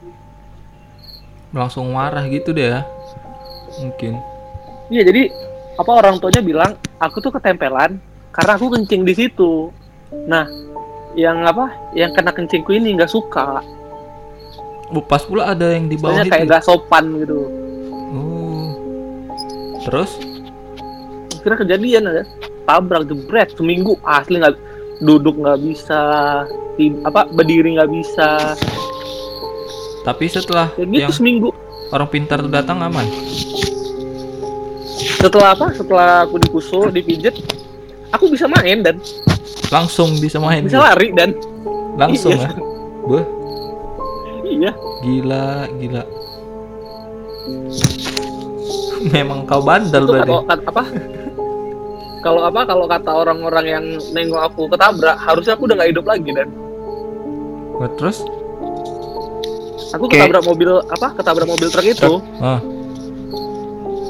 Langsung marah gitu deh ya. Mungkin. Iya jadi apa orang tuanya bilang aku tuh ketempelan karena aku kencing di situ. Nah, yang apa? Yang kena kencingku ini nggak suka. Oh, pas pula ada yang di bawah Soalnya itu. kayak nggak sopan gitu. Oh. Terus? Kira kejadian ada tabrak jebret seminggu asli nggak duduk nggak bisa, ti- apa berdiri nggak bisa. Tapi setelah Kayak gitu yang seminggu. orang pintar tuh datang aman. Setelah apa? Setelah aku dikusul, dipijet, aku bisa main dan Langsung bisa main. bisa lari dan Langsung Iya. ya. Iya. gila, gila. Memang kau bandel itu berarti. kata apa kalau apa kalau kata orang-orang yang nengok aku ketabrak harusnya aku udah nggak hidup lagi dan Nah, terus? aku Oke. ketabrak mobil apa ketabrak mobil truk itu Ah,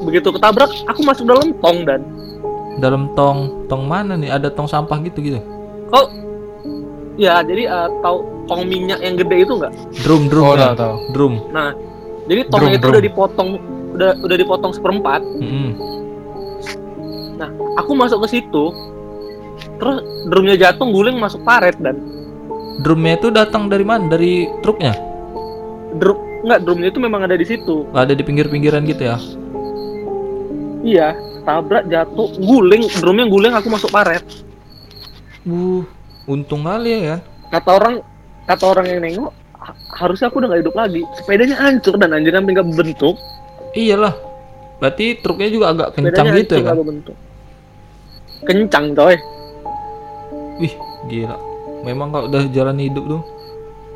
begitu ketabrak aku masuk dalam tong dan dalam tong tong mana nih? Ada tong sampah gitu gitu. kok ya jadi eh, tahu tong minyak yang gede itu nggak Drum drum. Oh, ya. tahu. Drum. jadi tongnya Drum, itu drum. udah dipotong udah udah dipotong seperempat Mm-mm. aku masuk ke situ terus drumnya jatuh guling masuk paret dan Drumnya itu datang dari mana? Dari truknya? drum nggak drumnya itu memang ada di situ Ada di pinggir-pinggiran gitu ya? iya tabrak jatuh guling drumnya guling aku masuk paret Uh, untung kali ya kan? kata orang kata orang yang nengok ha- harusnya aku udah gak hidup lagi sepedanya hancur dan anjir sampai nggak berbentuk Iyalah. Berarti truknya juga agak kencang sepedanya gitu ya kan? nggak berbentuk kencang coy Wih, gila. Memang kalau udah jalan hidup tuh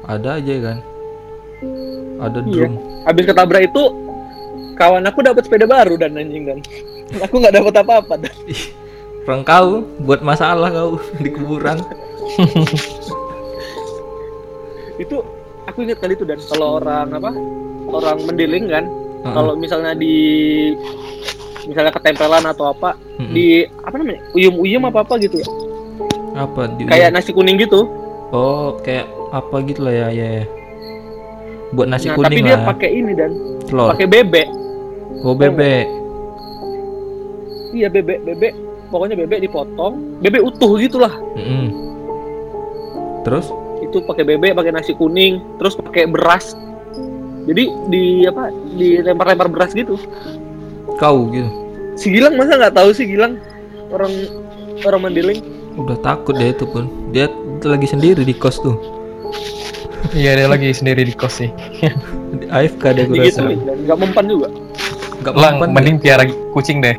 ada aja ya kan? Ada Iya. drum. habis ketabrak itu kawan aku dapat sepeda baru dan anjing dan aku nggak dapat apa-apa dan Orang kau buat masalah kau di kuburan. itu aku ingat kali itu dan kalau orang apa orang mendeling kan Heeh. kalau misalnya di misalnya ketempelan atau apa Mm-mm. di apa namanya uyum-uyum apa apa gitu ya apa di kayak nasi kuning gitu Oh, kayak apa gitu lah ya, ya. ya. Buat nasi nah, tapi kuning dia lah. pakai ini dan telur. pakai bebek Oh, bebek. iya bebek bebek pokoknya bebek dipotong bebek utuh gitulah Mm-mm. Terus? itu pakai bebek pakai nasi kuning terus pakai beras jadi di apa dilempar-lempar beras gitu Kau gitu. si Gilang masa nggak tahu sih Gilang orang orang Mandiling Udah takut deh itu pun. Dia lagi sendiri di kos tuh. Iya dia lagi sendiri di kos sih. Di AFK dia gue gitu rasa. dan nggak mempan juga Gak Lang, mempan. mending piara kucing deh.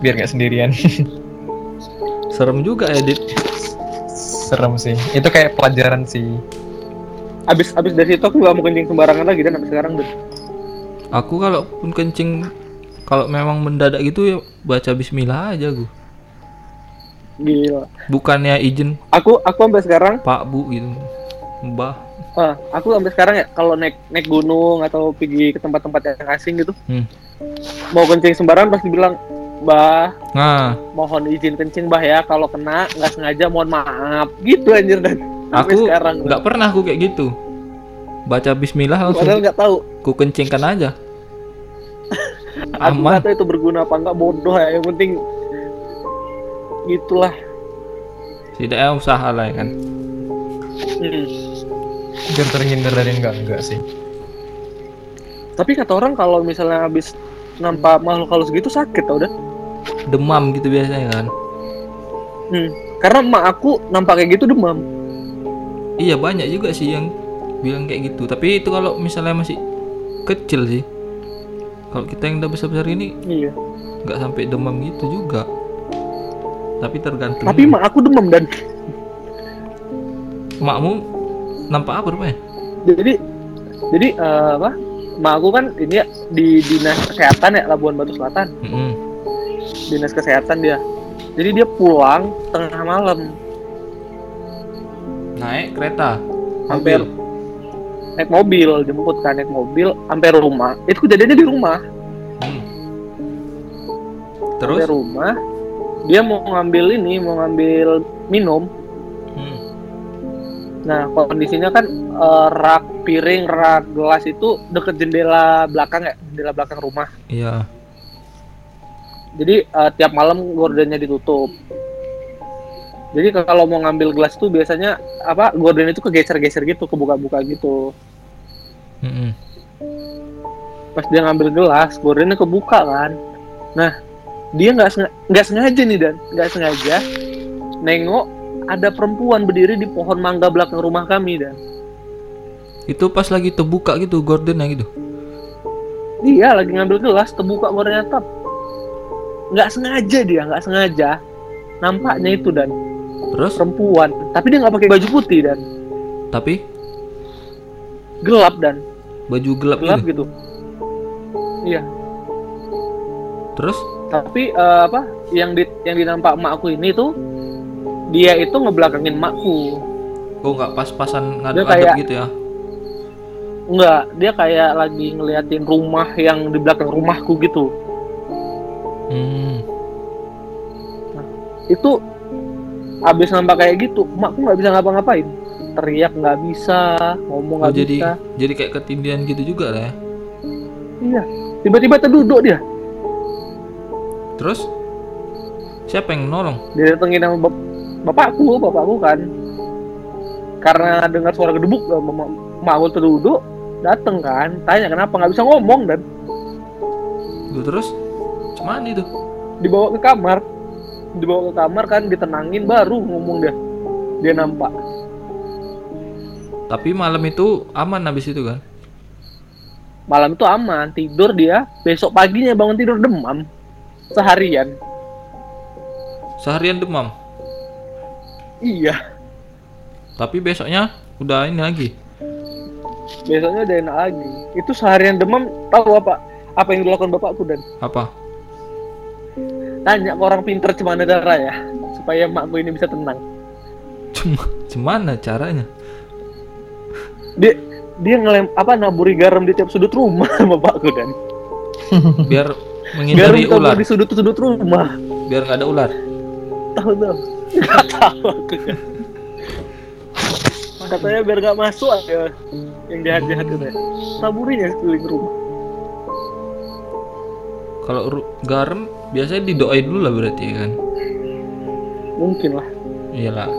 Biar nggak sendirian. Serem juga ya, Dit. Serem sih. Itu kayak pelajaran sih. abis abis dari situ aku nggak mau kencing sembarangan lagi dan sampai sekarang tuh Aku kalau pun kencing kalau memang mendadak gitu ya baca bismillah aja gue. gila Bukannya izin aku aku sampai sekarang Pak Bu gitu. Mbah. ah, aku sampai sekarang ya kalau naik naik gunung atau pergi ke tempat-tempat yang asing gitu Hmm. mau kencing sembarangan pasti bilang bah Nah, mohon izin kencing bah ya kalau kena nggak sengaja mohon maaf gitu anjir dan aku sekarang nggak pernah aku kayak gitu. Baca bismillah padahal langsung nggak tahu ku kencingkan aja. aku Aman. nggak tahu itu berguna apa nggak bodoh ya yang penting gitulah Setidaknya usaha lah ya kan. hmm. Biar terhindar dari enggak enggak sih. Tapi kata orang kalau misalnya habis nampak makhluk halus gitu sakit tau dah. demam gitu biasanya kan Hmm. Karena emak aku nampak kayak gitu demam. iya banyak juga sih yang bilang kayak gitu tapi itu kalau misalnya masih kecil sih kalau kita yang udah besar besar ini Iya. nggak sampai demam gitu juga tapi tergantung Tapi emak aku demam dan makmu nampak apa rupanya jadi jadi eh, apa? Emak aku kan ini ya di dinas kesehatan ya Labuan Batu Selatan. Mm-mm. Dinas kesehatan dia. Jadi dia pulang tengah malam. naik kereta Hampir mobil. Naik mobil jemput kan naik mobil sampai rumah. Itu kejadiannya di rumah. Hmm. sampai terus rumah. Dia mau ngambil ini mau ngambil minum. Hmm. nah kondisinya kan eh, rak piring rak gelas itu deket jendela belakang ya jendela belakang rumah. Iya. Jadi eh, tiap malam gordennya ditutup jadi kalau mau ngambil gelas tuh biasanya apa gorden itu kegeser-geser gitu kebuka-buka gitu. Mm-mm. pas dia ngambil gelas gordennya kebuka kan. Nah dia nggak senga- nggak sengaja nih dan. Nggak sengaja nengok ada perempuan berdiri di pohon mangga belakang rumah kami dan. Itu pas lagi terbuka gitu gordennya gitu? Dia lagi ngambil gelas terbuka gordennya tap nggak sengaja dia nggak sengaja. Nampaknya itu dan terus? Perempuan. Tapi dia nggak pakai baju putih dan. Tapi? Gelap dan. Baju gelap, gelap gitu? gitu. Iya. Terus? Tapi eh, apa yang di yang dinampak emakku ini tuh dia itu ngebelakangin emakku. Oh nggak pas-pasan ngadep-ngadep gitu ya? Enggak, dia kayak lagi ngeliatin rumah yang di belakang rumahku gitu. hmm. Itu abis nampak kayak gitu, emakku nggak bisa ngapa-ngapain. Teriak nggak bisa, ngomong oh nggak jadi bisa. jadi kayak ketindihan gitu juga lah ya Iya, tiba-tiba terduduk dia. terus siapa yang nolong Dia datengin sama bap- bapakku, bapakku kan. Karena dengar suara gedebuk, emakku terduduk, dateng kan, tanya kenapa nggak bisa ngomong dan Lu terus cuman itu dibawa ke kamar, dibawa ke kamar kan, ditenangin baru ngomong dia. Dia nampak. tapi malam itu aman habis itu kan? Malam itu aman tidur dia. Besok paginya bangun tidur demam. Seharian. Seharian demam? Iya. Tapi besoknya udah ini lagi. Besoknya udah enak lagi. Itu seharian demam tahu apa? Apa yang dilakukan bapakku dan? Apa tanya ke orang pinter cemana darah ya supaya makku ini bisa tenang. Cuma gimana caranya? Dia dia ngelem apa naburi garam di tiap sudut rumah bapakku dan. Biar garam menghindari tabur ular. di sudut-sudut rumah. Biar nggak ada ular. Tahu tahu. Nggak tahu aku katanya biar nggak masuk aja yang jahat-jahat katanya taburinya sekeliling rumah kalau garam biasanya didoain dulu lah berarti ya kan? Mungkin lah. Iyalah.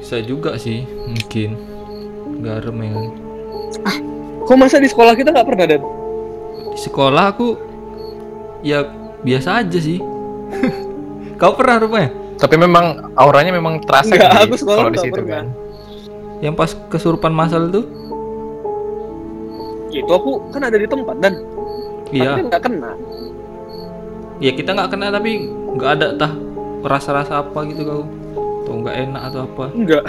Bisa juga sih mungkin. Garam ya kan? Kok masa di sekolah kita nggak pernah dan di sekolah aku ya biasa aja sih. Kau pernah rupanya Tapi memang auranya memang terasa Enggak, gitu aku sekolah kalau di nggak situ pernah. kan. yang pas kesurupan masal tuh? Itu aku kan ada di tempat dan iya. tapi nggak kena. Ya kita nggak kena tapi nggak ada tah rasa-rasa apa gitu kau. Atau nggak enak atau apa. Nggak.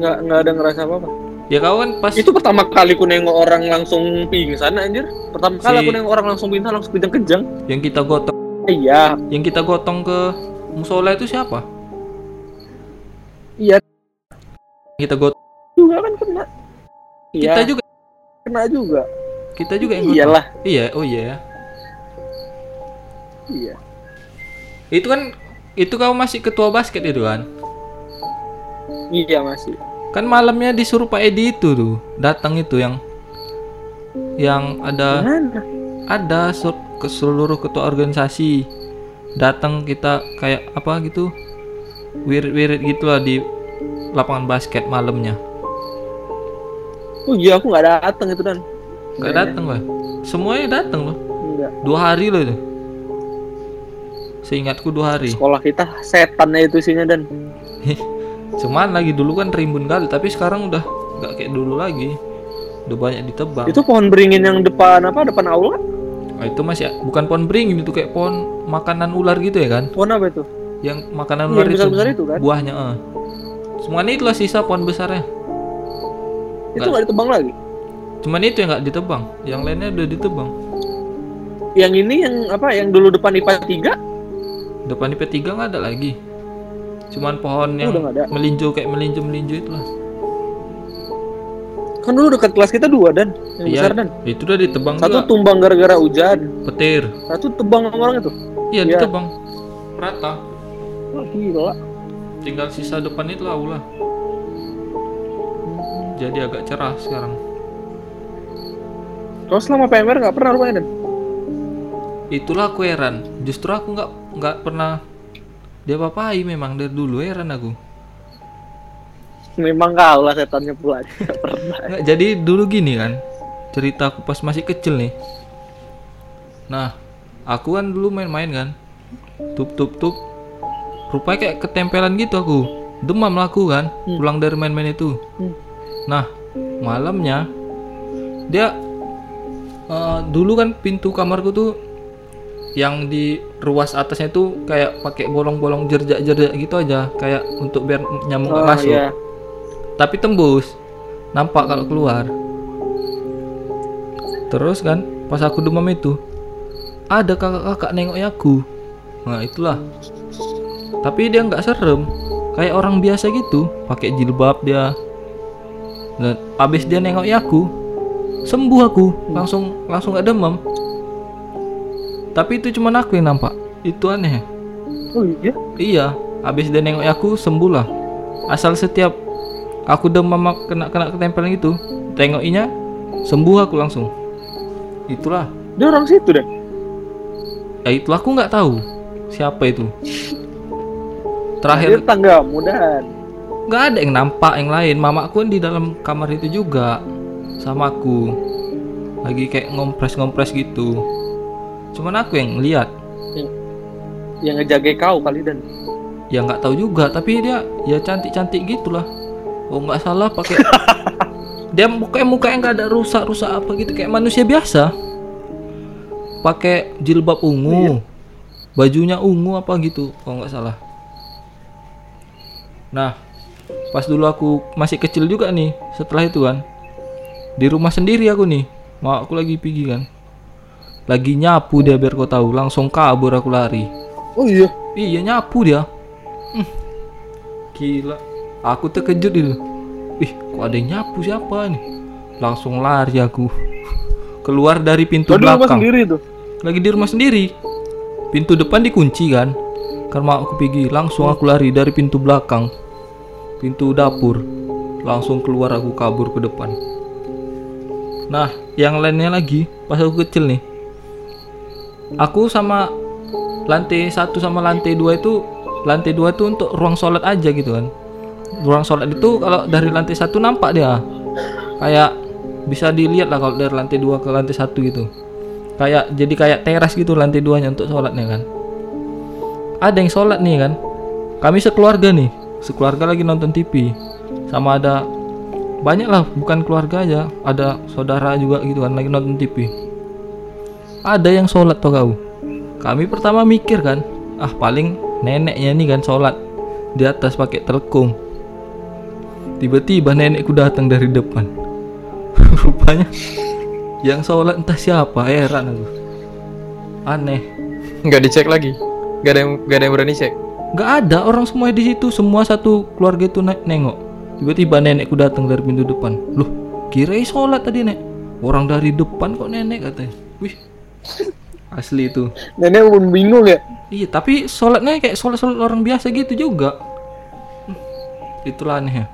Nggak nggak ada ngerasa apa apa ya kau kan pas itu pertama kali ku nengok orang langsung pingsan anjir. Pertama kali Si- aku nengok orang langsung pingsan langsung kejang-kejang. Yang kita gotong iya. Yang kita gotong ke musola itu siapa? Iya. Kita gotong juga kan kena. Kita juga. Kena juga kita juga yang iyalah. iya oh iya. Ya iya. Itu kan itu kau masih ketua basket itu kan? Iya masih. Kan malamnya disuruh Pak Edi itu tuh datang itu yang yang ada mana? ada sur- ke seluruh ketua organisasi datang kita kayak apa gitu wirid-wirid gitu lah di lapangan basket malamnya. Oh iya aku nggak datang itu dan. Nggak datang lah semuanya datang loh Enggak. dua hari loh itu seingatku dua hari Sekolah kita setannya itu isinya dan. cuman lagi dulu kan rimbun kali tapi sekarang udah nggak kayak dulu lagi udah banyak ditebang Itu pohon beringin yang depan apa? Depan aula? Nah, itu masih bukan pohon beringin itu kayak pohon makanan ular gitu ya kan Pohon apa itu? yang makanan Iya, ular yang besar-besar itu kan? buahnya eh. semuanya itulah sisa pohon besarnya Itu nggak ditebang lagi. Cuman itu yang nggak ditebang. Yang lainnya udah ditebang. Yang ini yang apa? Yang dulu depan IPA 3 depan IP3 nggak ada lagi. Cuman pohon yang melinjo kayak melinjo melinjo itulah. Kan dulu dekat kelas kita dua dan. Yang Iya, besar dan. itu udah ditebang Satu juga. tumbang gara-gara hujan, petir. Satu tebang sama orang itu. iya Iya. ditebang. Rata. Oh, gila. tinggal sisa depan itu lah jadi agak cerah sekarang Terus selama PMR nggak pernah rumahnya dan. itulah aku heran justru aku nggak nggak pernah dia papai memang dari dulu heran aku Memang kalah setannya pula. Nggak pernah. Nggak, jadi dulu gini kan cerita aku pas masih kecil nih nah aku kan dulu main-main kan tup tup tup rupanya kayak ketempelan gitu aku demam lah aku kan pulang dari main-main itu Hmm. nah malamnya dia eh, dulu kan pintu kamarku tuh yang di ruas atasnya tuh kayak pakai bolong-bolong jerjak-jerjak gitu aja kayak untuk biar nyamuk Oh, masuk. iya. tapi tembus. Nampak kalau keluar. Terus kan pas aku demam itu ada kakak-kakak nengok aku. Nah itulah. Tapi dia nggak serem. Kayak orang biasa gitu. Pakai jilbab dia. Dan abis dia nengok aku sembuh aku langsung langsung gak demam tapi itu cuma aku yang nampak itu aneh Oh iya. Iya, habis dia nengok aku sembuh lah. Asal setiap aku demam kena kena ketempelan itu, tengokinya sembuh aku langsung. Itulah. Dia orang situ dan. Ya itu aku nggak tahu siapa itu. Dia Terakhir tanggamu dan. nggak ada yang nampak yang lain. Mamaku kan di dalam kamar itu juga sama aku. Lagi kayak ngompres-ngompres gitu. Cuman aku yang lihat. Yang ngejaga kau kali dan. ya nggak tahu juga tapi dia ya cantik cantik gitulah oh nggak salah pakai dia mukanya mukanya nggak ada rusak rusak apa gitu kayak manusia biasa pakai jilbab ungu bajunya ungu apa gitu kalau nggak salah nah pas dulu aku masih kecil juga nih setelah itu kan di rumah sendiri aku nih mau aku lagi pergi kan lagi nyapu dia biar kau tahu langsung kabur aku lari Oh iya. Iya nyapu dia. Hmm. Gila. Aku terkejut itu. Ih, kok ada yang nyapu siapa nih? Langsung lari aku. Keluar dari pintu rumah belakang. sendiri tuh. Lagi di rumah sendiri. Pintu depan dikunci kan. Karena aku pergi, langsung aku lari dari pintu belakang. Pintu dapur. Langsung keluar aku kabur ke depan. Nah, yang lainnya lagi, pas aku kecil nih. Aku sama lantai satu sama lantai dua itu lantai dua itu untuk ruang sholat aja gitu kan. Ruang sholat itu kalau dari lantai satu nampak dia. Kayak bisa dilihat lah kalau dari lantai dua ke lantai satu gitu. Kayak jadi kayak teras gitu lantai duanya untuk sholatnya kan. Ada yang sholat nih kan. Kami sekeluarga nih. Sekeluarga lagi nonton TV sama ada banyak lah bukan keluarga aja ada saudara juga gitu kan lagi nonton TV ada yang sholat tuh kau. Kami pertama mikir kan ah paling neneknya nih kan sholat di atas pakai telekung tiba-tiba nenekku datang dari depan. Rupanya yang sholat entah siapa heran aku. Aneh. Nggak dicek lagi. Nggak ada yang nggak ada yang berani cek. nggak ada orang semua di situ semua satu keluarga itu naik nengok tiba-tiba nenekku datang dari pintu depan. Loh kira sholat tadi nek? Orang dari depan kok nenek katanya. Wih asli itu. Nenek pun bingung ya. Iya, tapi sholatnya kayak sholat-sholat orang biasa gitu juga. Itulah aneh ya.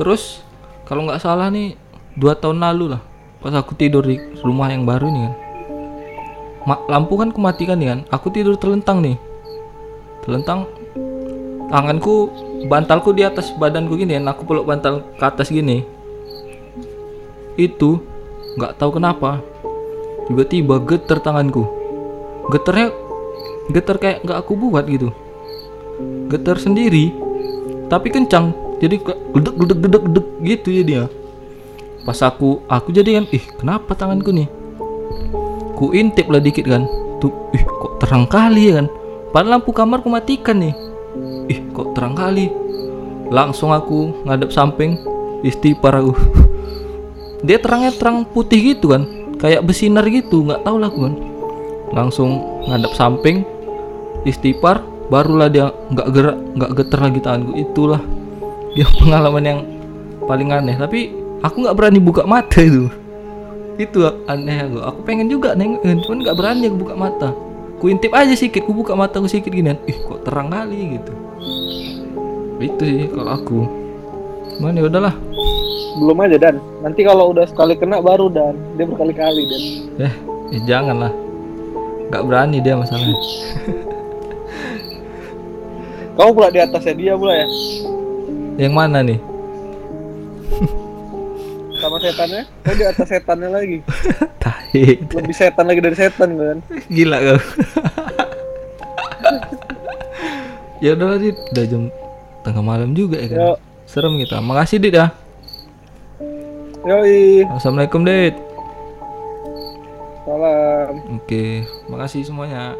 Terus kalau nggak salah nih dua tahun lalu lah, pas aku tidur di rumah yang baru nih kan, Ma- lampu kan kumatikan nih kan, aku tidur terlentang nih, terlentang, tanganku, bantalku di atas badanku gini kan, aku peluk bantal ke atas gini, itu nggak tahu kenapa tiba-tiba getar tanganku. Getarnya getar kayak nggak aku buat gitu. Getar sendiri tapi kencang. Jadi gedek gedek gedek gedek gitu ya dia pas aku aku jadi kan ih kenapa tanganku nih? Ku intip lah dikit kan. Tuh ih kok terang kali ya kan? Padahal lampu kamar ku matikan nih ih kok terang kali? Langsung aku ngadep samping istighfar aku. Dia terangnya terang putih gitu kan kayak bersinar gitu nggak tahu lah kan. Langsung ngadep samping istighfar barulah dia nggak gerak nggak geter lagi tanganku. Itulah dia pengalaman yang paling aneh. Tapi aku nggak berani buka mata itu. Itu aneh aku. Aku pengen juga nengokin cuman nggak berani aku buka mata. Ku intip aja sedikit ku buka mata ku sedikit gini. Ih kok terang kali gitu itu sih kalau aku. Mana ya udahlah. Belum aja dan. Nanti kalau udah sekali kena baru dan. Dia berkali-kali dan. Eh, eh jangan lah nggak berani dia masalahnya. Kamu pula di atasnya dia pula ya? Yang mana nih? Sama setannya? Kamu di atas setannya lagi. Tahi lebih setan lagi dari setan kan gila kau ya udah dit. Udah jam tengah malam juga ya kan? Yo. serem kita. Makasih dit ya. Yoi. Assalamualaikum dit. Salam. Oke makasih semuanya